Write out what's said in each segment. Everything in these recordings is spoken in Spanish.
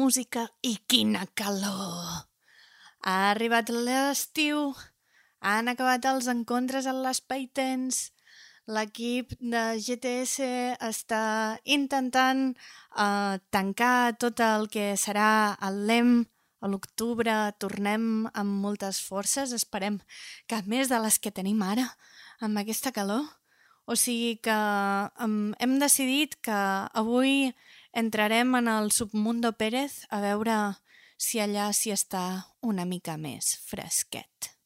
Música i quina calor! Ha arribat l'estiu, han acabat els encontres a l'Espai Tens, l'equip de GTS està intentant eh, tancar tot el que serà el LEM a l'octubre, tornem amb moltes forces, esperem que més de les que tenim ara, amb aquesta calor. O sigui que hem decidit que avui entrarem en el Submundo Pérez a veure si allà s'hi està una mica més fresquet.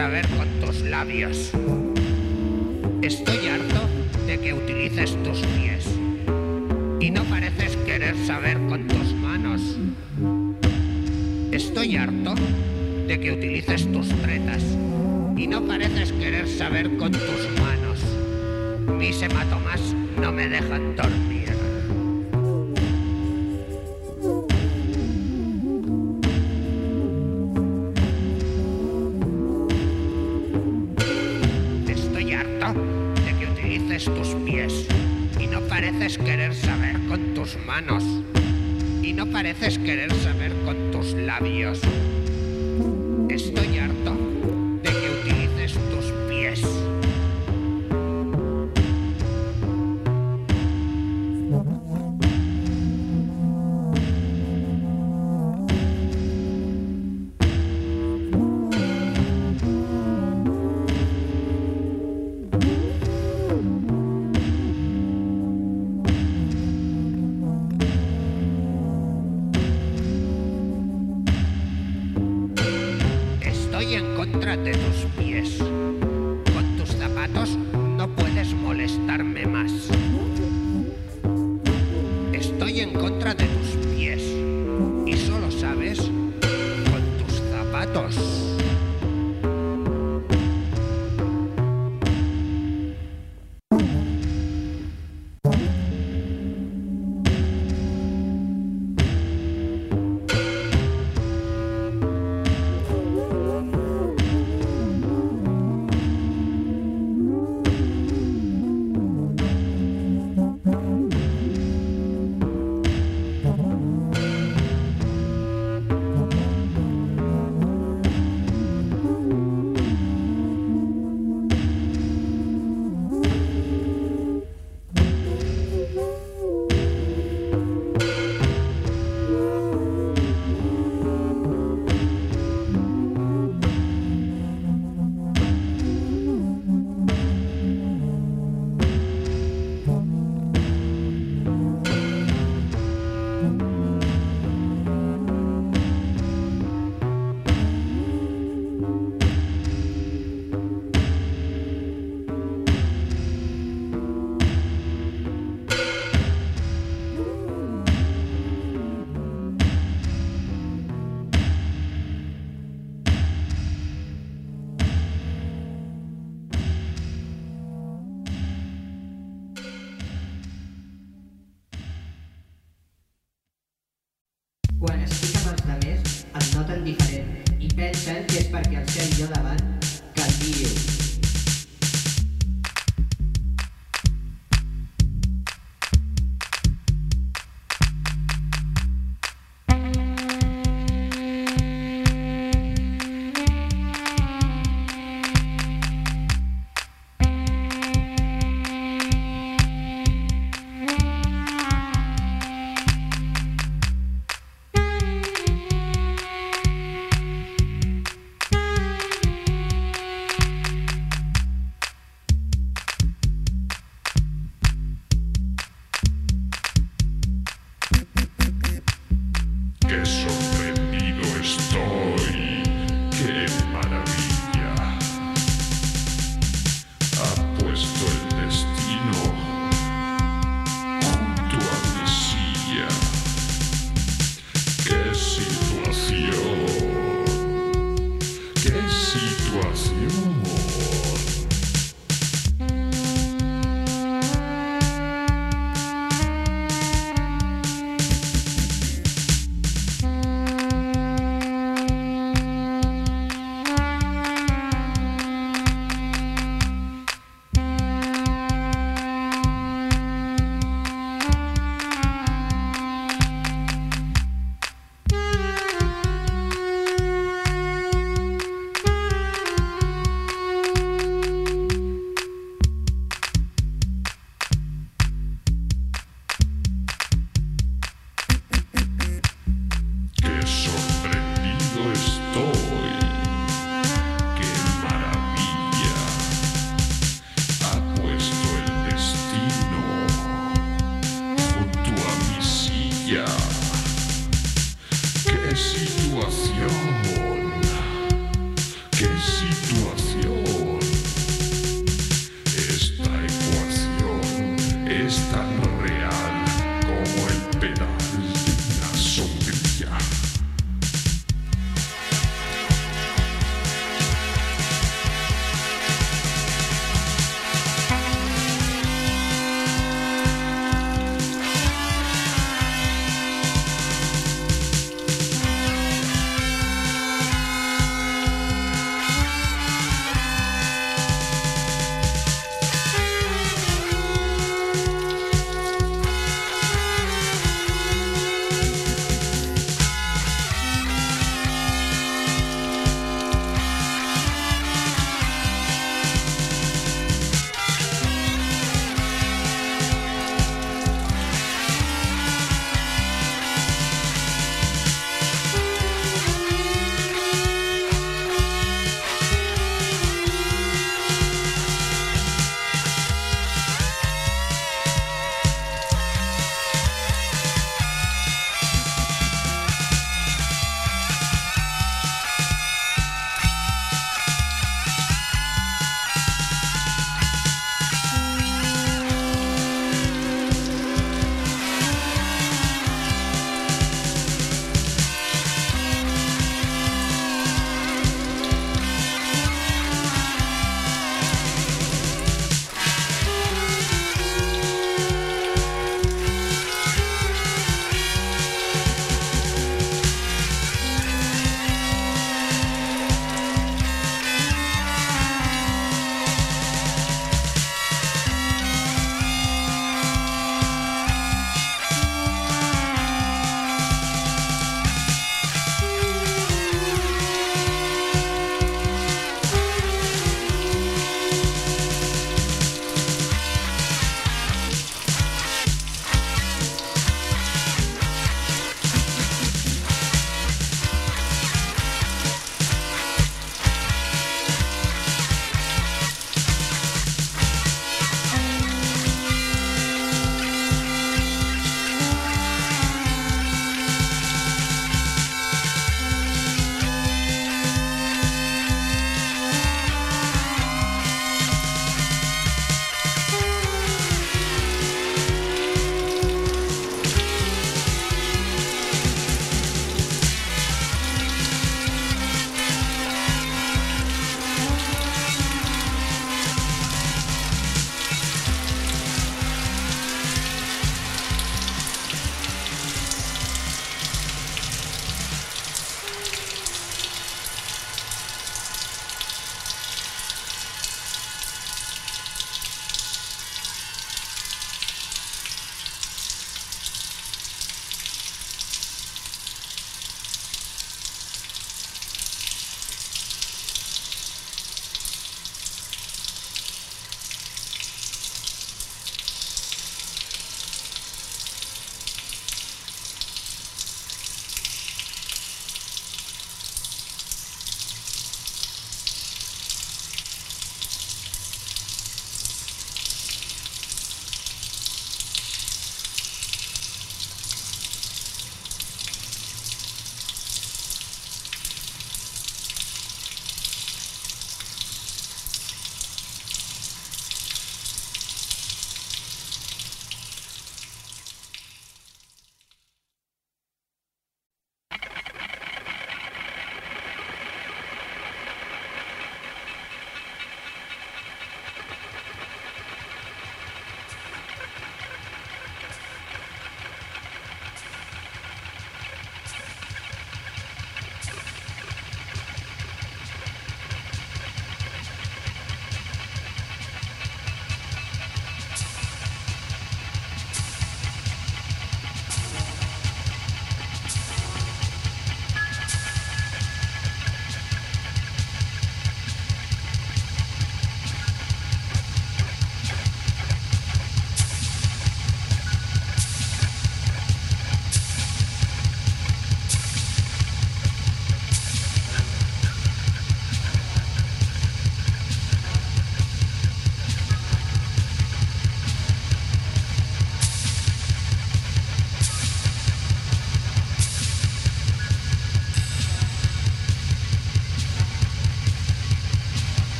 saber con tus labios. Estoy harto de que utilices tus pies y no pareces querer saber con tus manos. Estoy harto de que utilices tus pretas y no pareces querer saber con tus manos. Mis hematomas no me dejan dormir.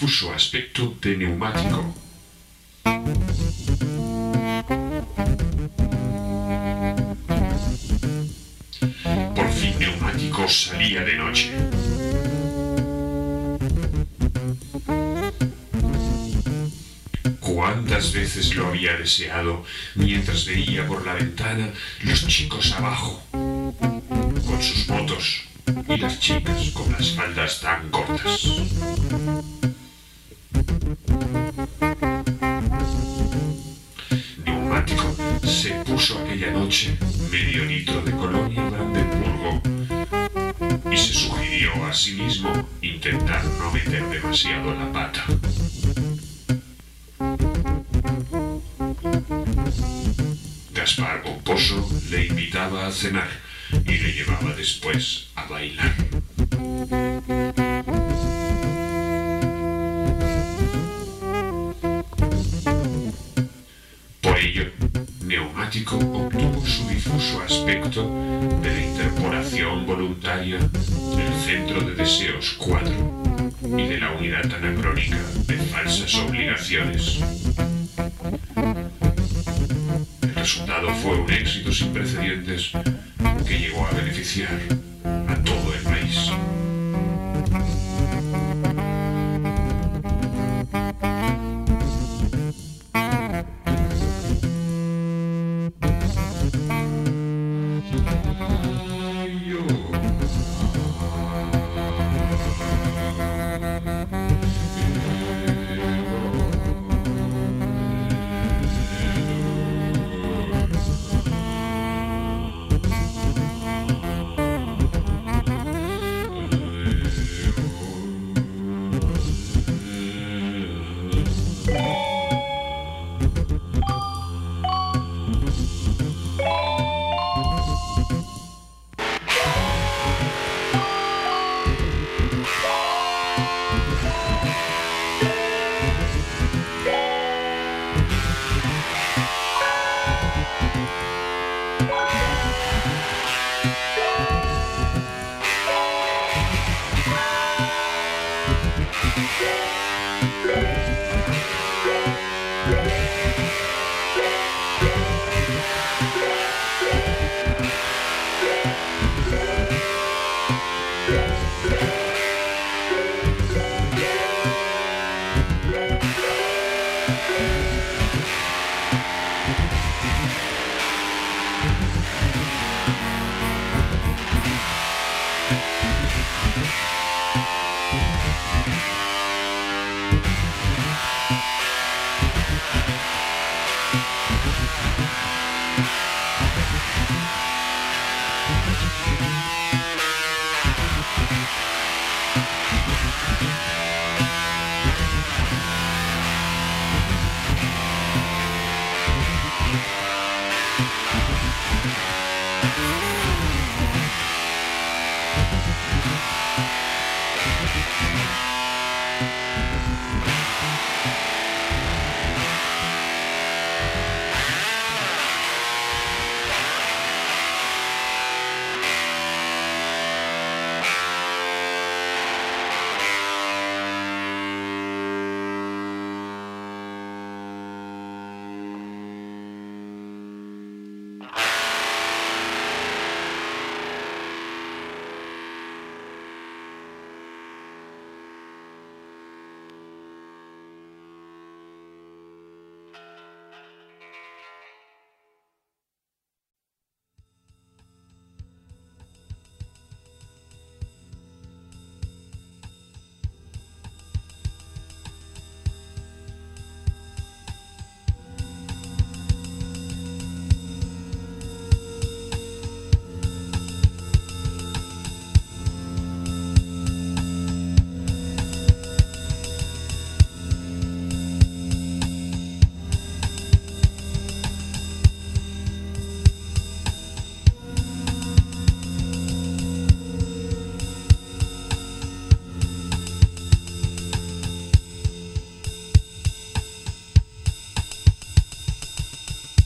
Difuso aspecto de neumático. Por fin neumático salía de noche. Cuántas veces lo había deseado mientras veía por la ventana los chicos abajo, con sus motos, y las chicas con las faldas tan cortas. Medio litro de colonia Brandenburgo y se sugirió a sí mismo intentar no meter demasiado la pata. Gaspar Pomposo le invitaba a cenar y le llevaba después a bailar. Del Centro de Deseos 4 y de la unidad anacrónica de falsas obligaciones. El resultado fue un éxito sin precedentes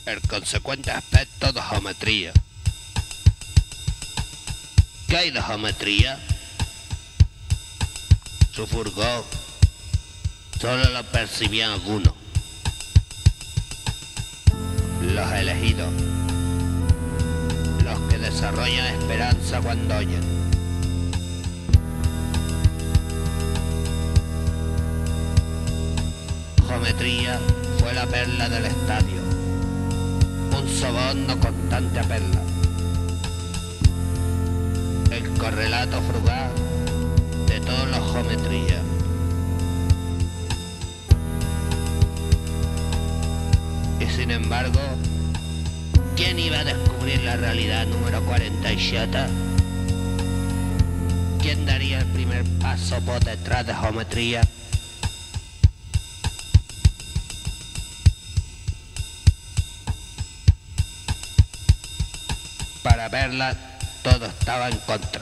el consecuente aspecto de geometría. ¿Qué hay de geometría? Su furgón, Solo lo percibían algunos. Los elegidos. Los que desarrollan esperanza cuando oyen. Geometría fue la perla del estadio. Soborno constante a perla. El correlato frugal de todos los geometrías. Y sin embargo, ¿quién iba a descubrir la realidad número 47? ¿Quién daría el primer paso por detrás de geometría? Todo estaba en contra.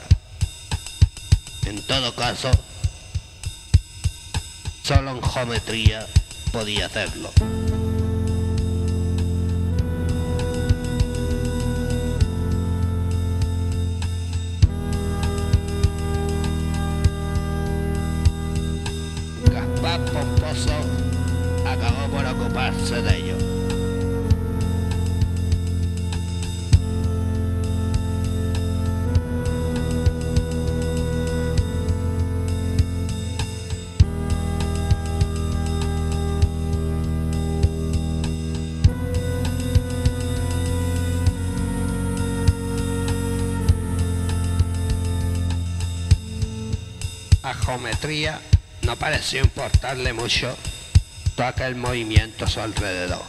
En todo caso, solo en geometría podía hacerlo. Geometría no pareció importarle mucho todo aquel movimiento a su alrededor.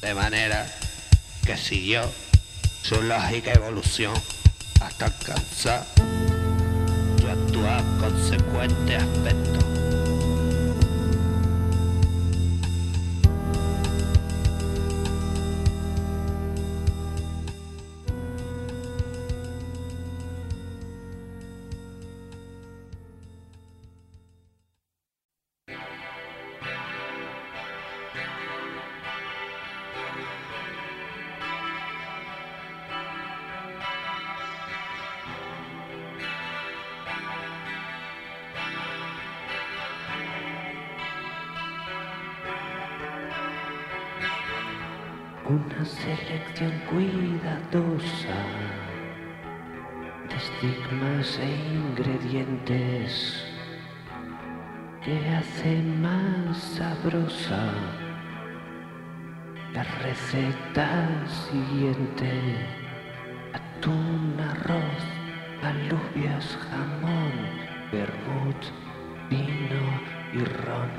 De manera que siguió su lógica evolución hasta alcanzar su actual consecuente aspecto. La receta siguiente. Atún, arroz, alubias, jamón, vermut, vino y ron.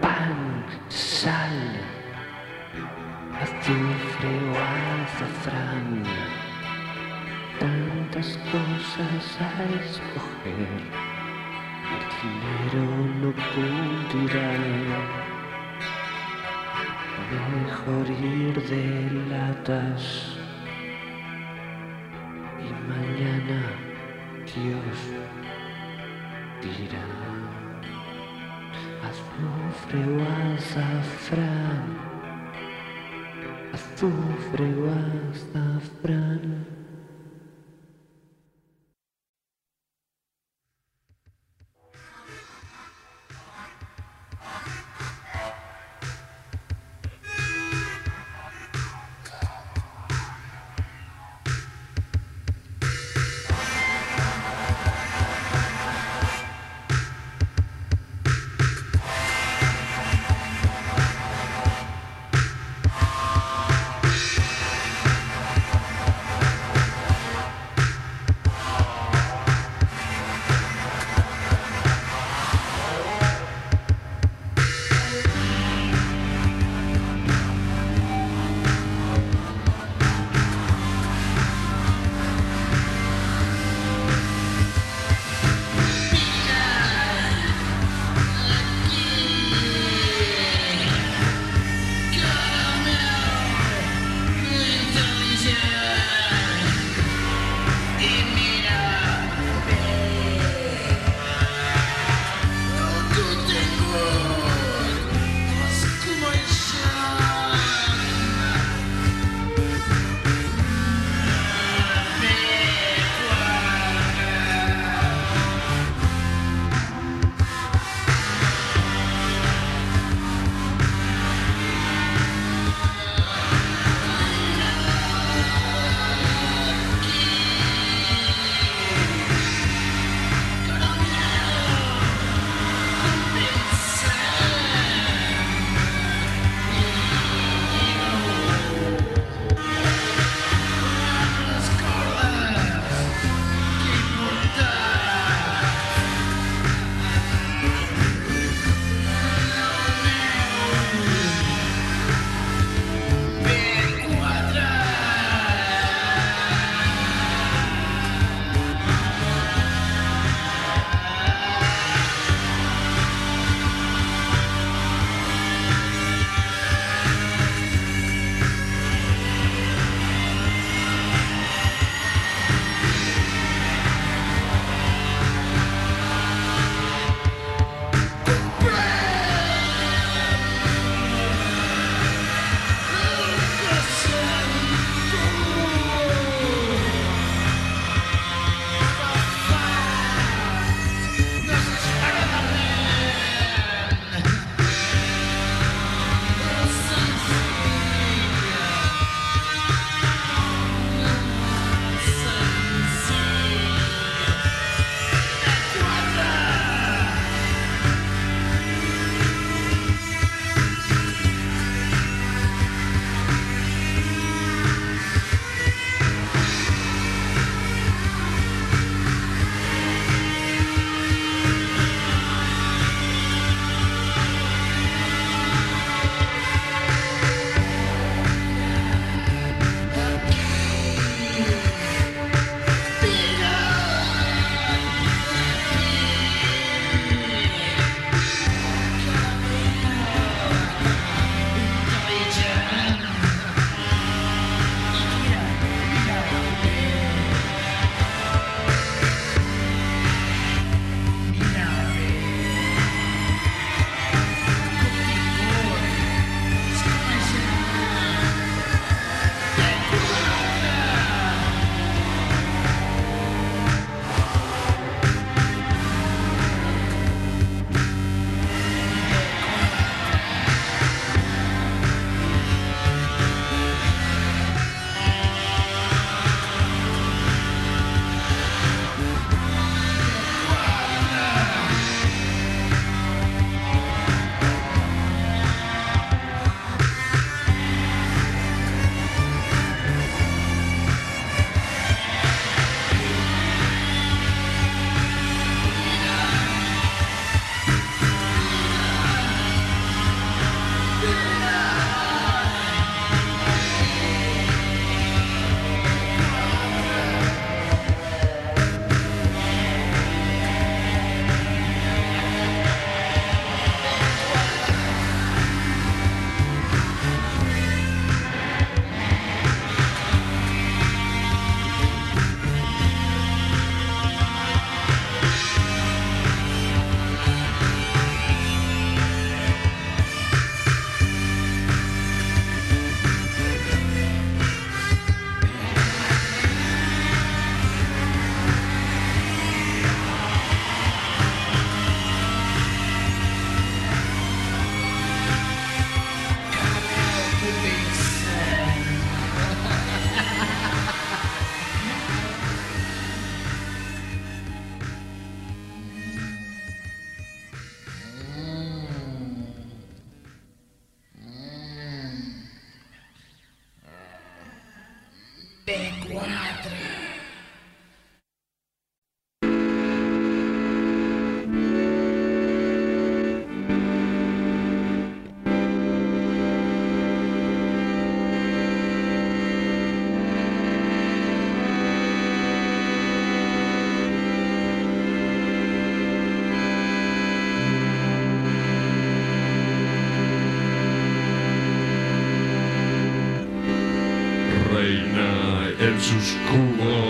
Pan, sal, azufre o azafrán. Tantas cosas a escoger. El dinero no cubrirá. Mejor ir de latas. Y mañana Dios dirá. Azufre o azafrán. Azufre o azafrán. Jesus Christ.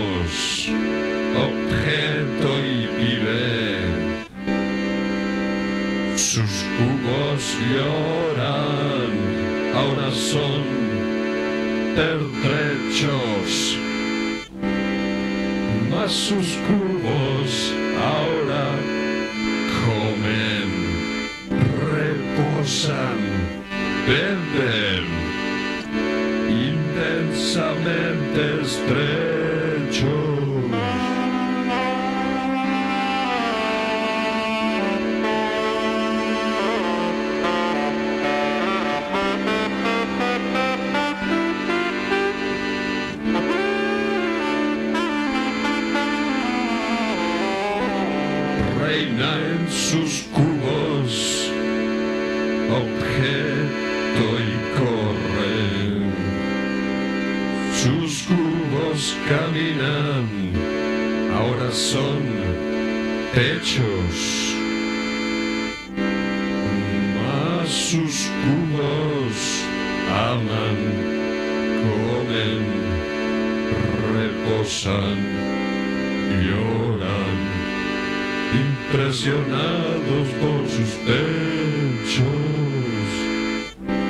comen, reposan, lloran, impresionados por sus pechos.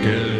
Que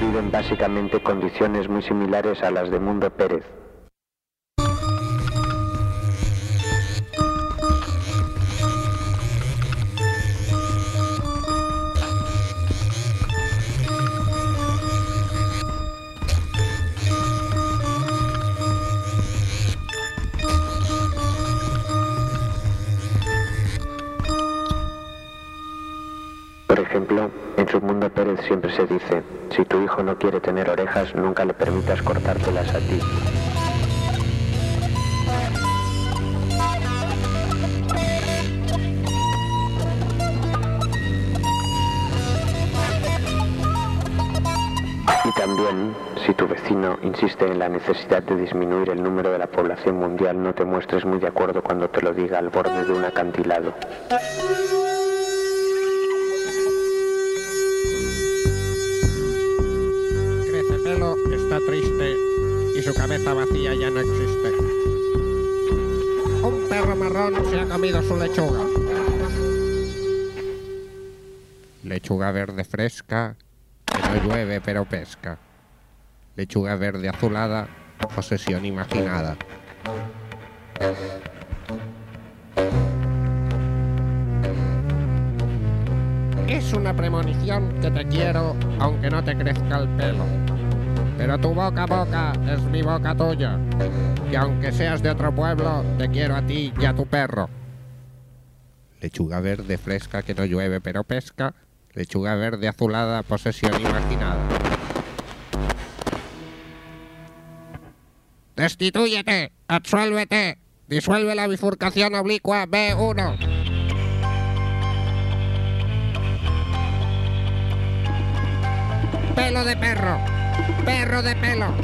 viven básicamente condiciones muy similares a las de Mundo Pérez. Por ejemplo, en su mundo Pérez siempre se dice, si tu hijo no quiere tener orejas, nunca le permitas cortártelas a ti. Y también, si tu vecino insiste en la necesidad de disminuir el número de la población mundial, no te muestres muy de acuerdo cuando te lo diga al borde de un acantilado. Su cabeza vacía ya no existe. Un perro marrón se ha comido su lechuga. Lechuga verde fresca, no llueve pero pesca. Lechuga verde azulada, posesión imaginada. Es una premonición que te quiero aunque no te crezca el pelo. Pero tu boca boca es mi boca tuya. Y aunque seas de otro pueblo, te quiero a ti y a tu perro. Lechuga verde fresca que no llueve pero pesca. Lechuga verde azulada, posesión imaginada. Destitúyete, absuélvete, disuelve la bifurcación oblicua B1. Pelo de perro, perro de pelo.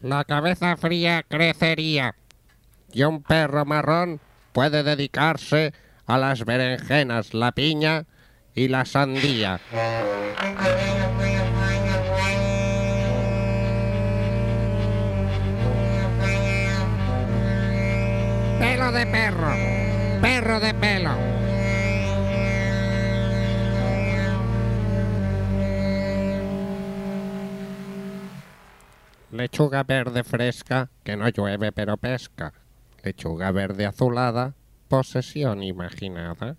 La cabeza fría crecería y un perro marrón puede dedicarse a las berenjenas, la piña y la sandía. Pelo de perro, perro de pelo. Lechuga verde fresca, que no llueve pero pesca. Lechuga verde azulada, posesión imaginada.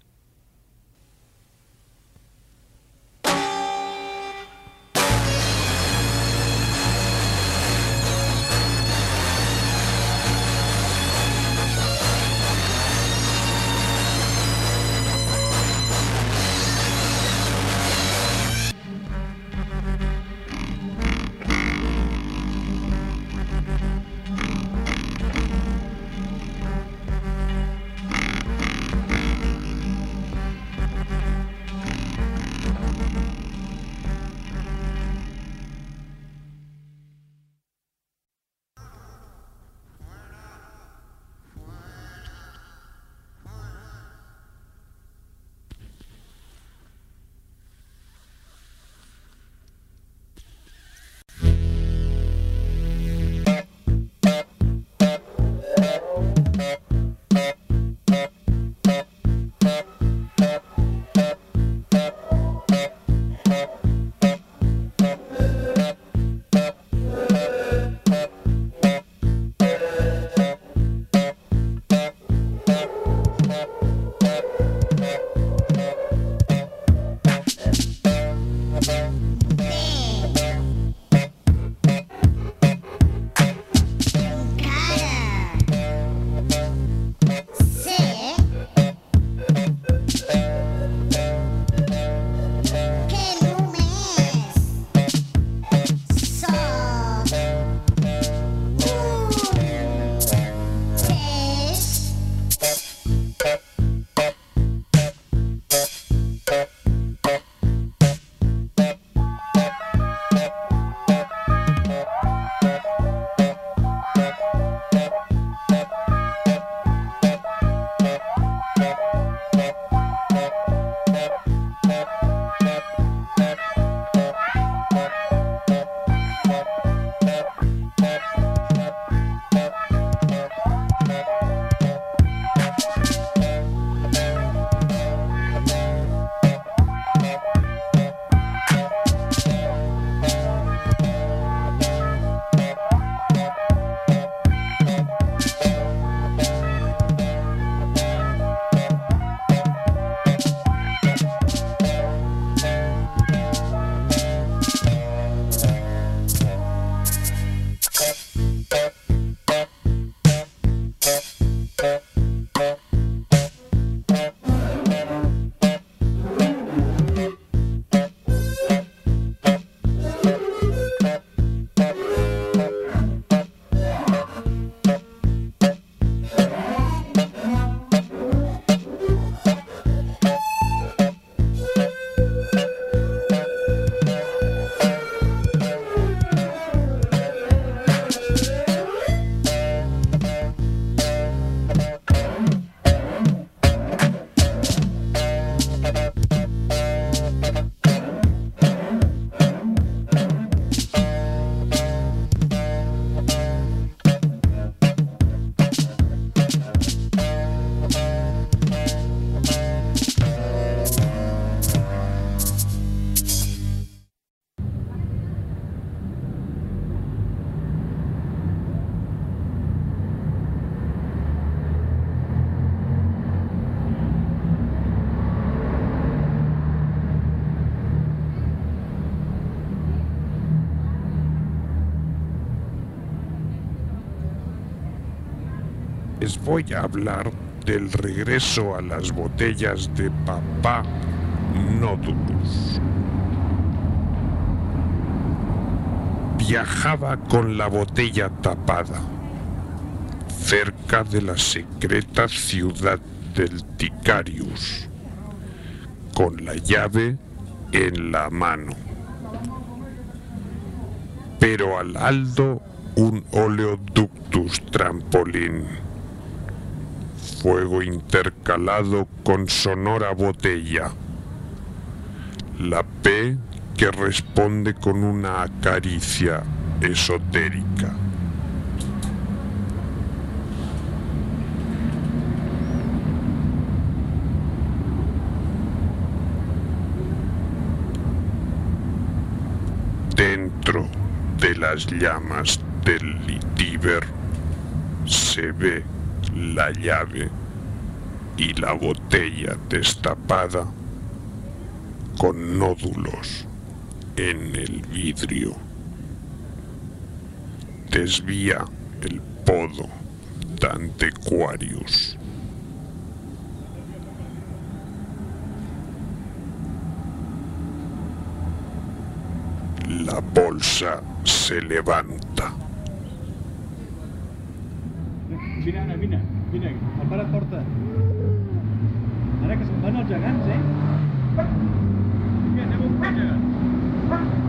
Voy a hablar del regreso a las botellas de papá Nódulos. Viajaba con la botella tapada, cerca de la secreta ciudad del Ticarius, con la llave en la mano. Pero al Aldo un oleoductus trampolín. Fuego intercalado con sonora botella. La P que responde con una acaricia esotérica. Dentro de las llamas del litiver se ve la llave y la botella destapada con nódulos en el vidrio. Desvía el podo Dantequarius. La bolsa se levanta. Vine, Anna, vine, vine, el pare et porta. Ara que se'n van els gegants, eh? Vinga, anem a buscar gegants.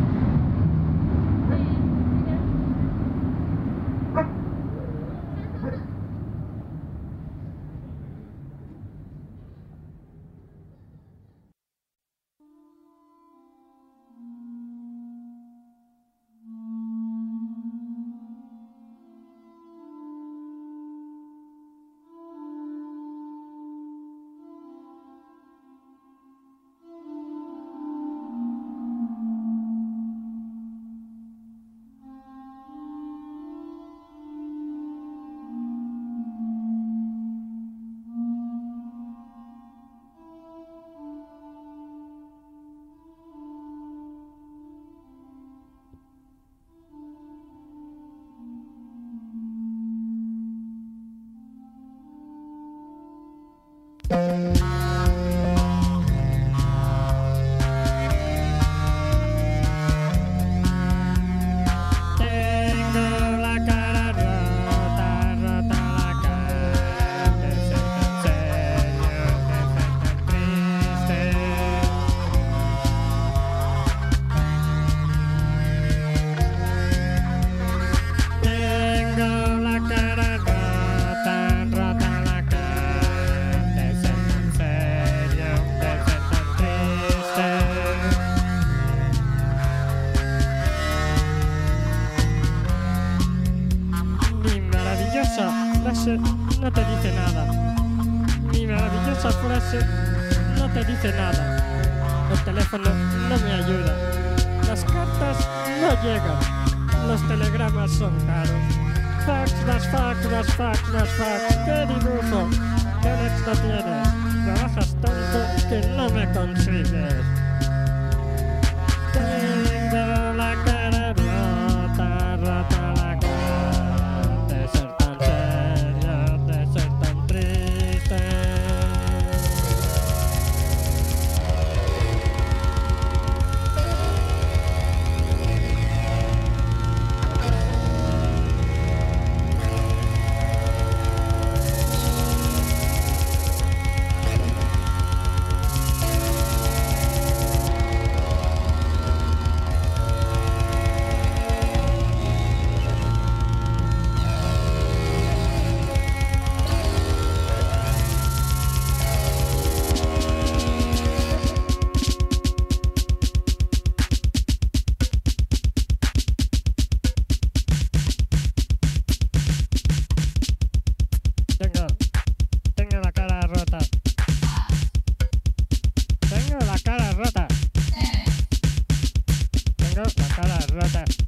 bye.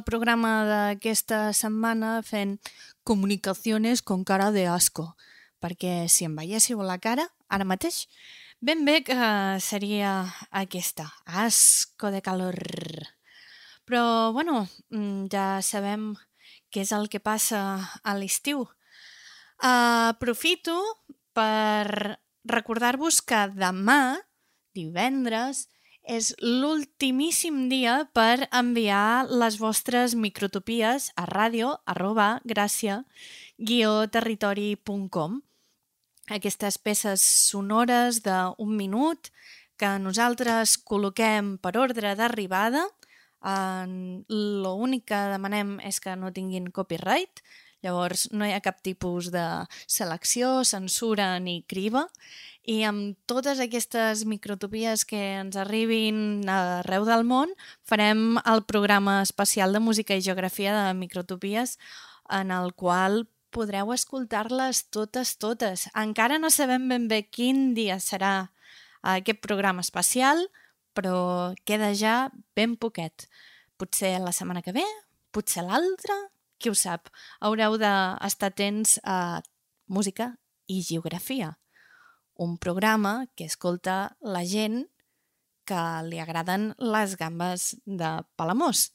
El programa d'aquesta setmana fent comunicaciones con cara de asco, perquè si em veiéssiu la cara, ara mateix, ben bé que seria aquesta, asco de calor. Però, bueno, mm, ja sabem què és el que passa a l'estiu. Aprofito per recordar-vos que demà, divendres, és l'ultimíssim dia per enviar les vostres microtopies a ràdio arroba gràcia territori.com Aquestes peces sonores d'un minut que nosaltres col·loquem per ordre d'arribada. L'únic que demanem és que no tinguin copyright, llavors no hi ha cap tipus de selecció, censura ni criba i amb totes aquestes microtopies que ens arribin arreu del món farem el programa especial de música i geografia de microtopies en el qual podreu escoltar-les totes, totes. Encara no sabem ben bé quin dia serà aquest programa especial, però queda ja ben poquet. Potser la setmana que ve, potser l'altra, qui ho sap. Haureu d'estar atents a música i geografia un programa que escolta la gent que li agraden les gambes de Palamós.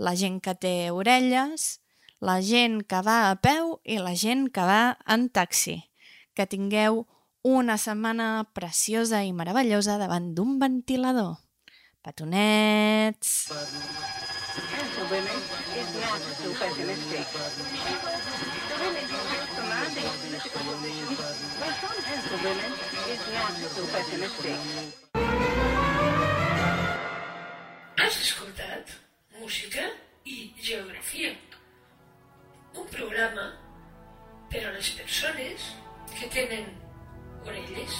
La gent que té orelles, la gent que va a peu i la gent que va en taxi. Que tingueu una setmana preciosa i meravellosa davant d'un ventilador. Petonets! for women is not so pessimistic. The women commanding political positions by some handsome women is not so pessimistic. Has escoltat música i geografia. Un programa per a les persones que tenen orelles.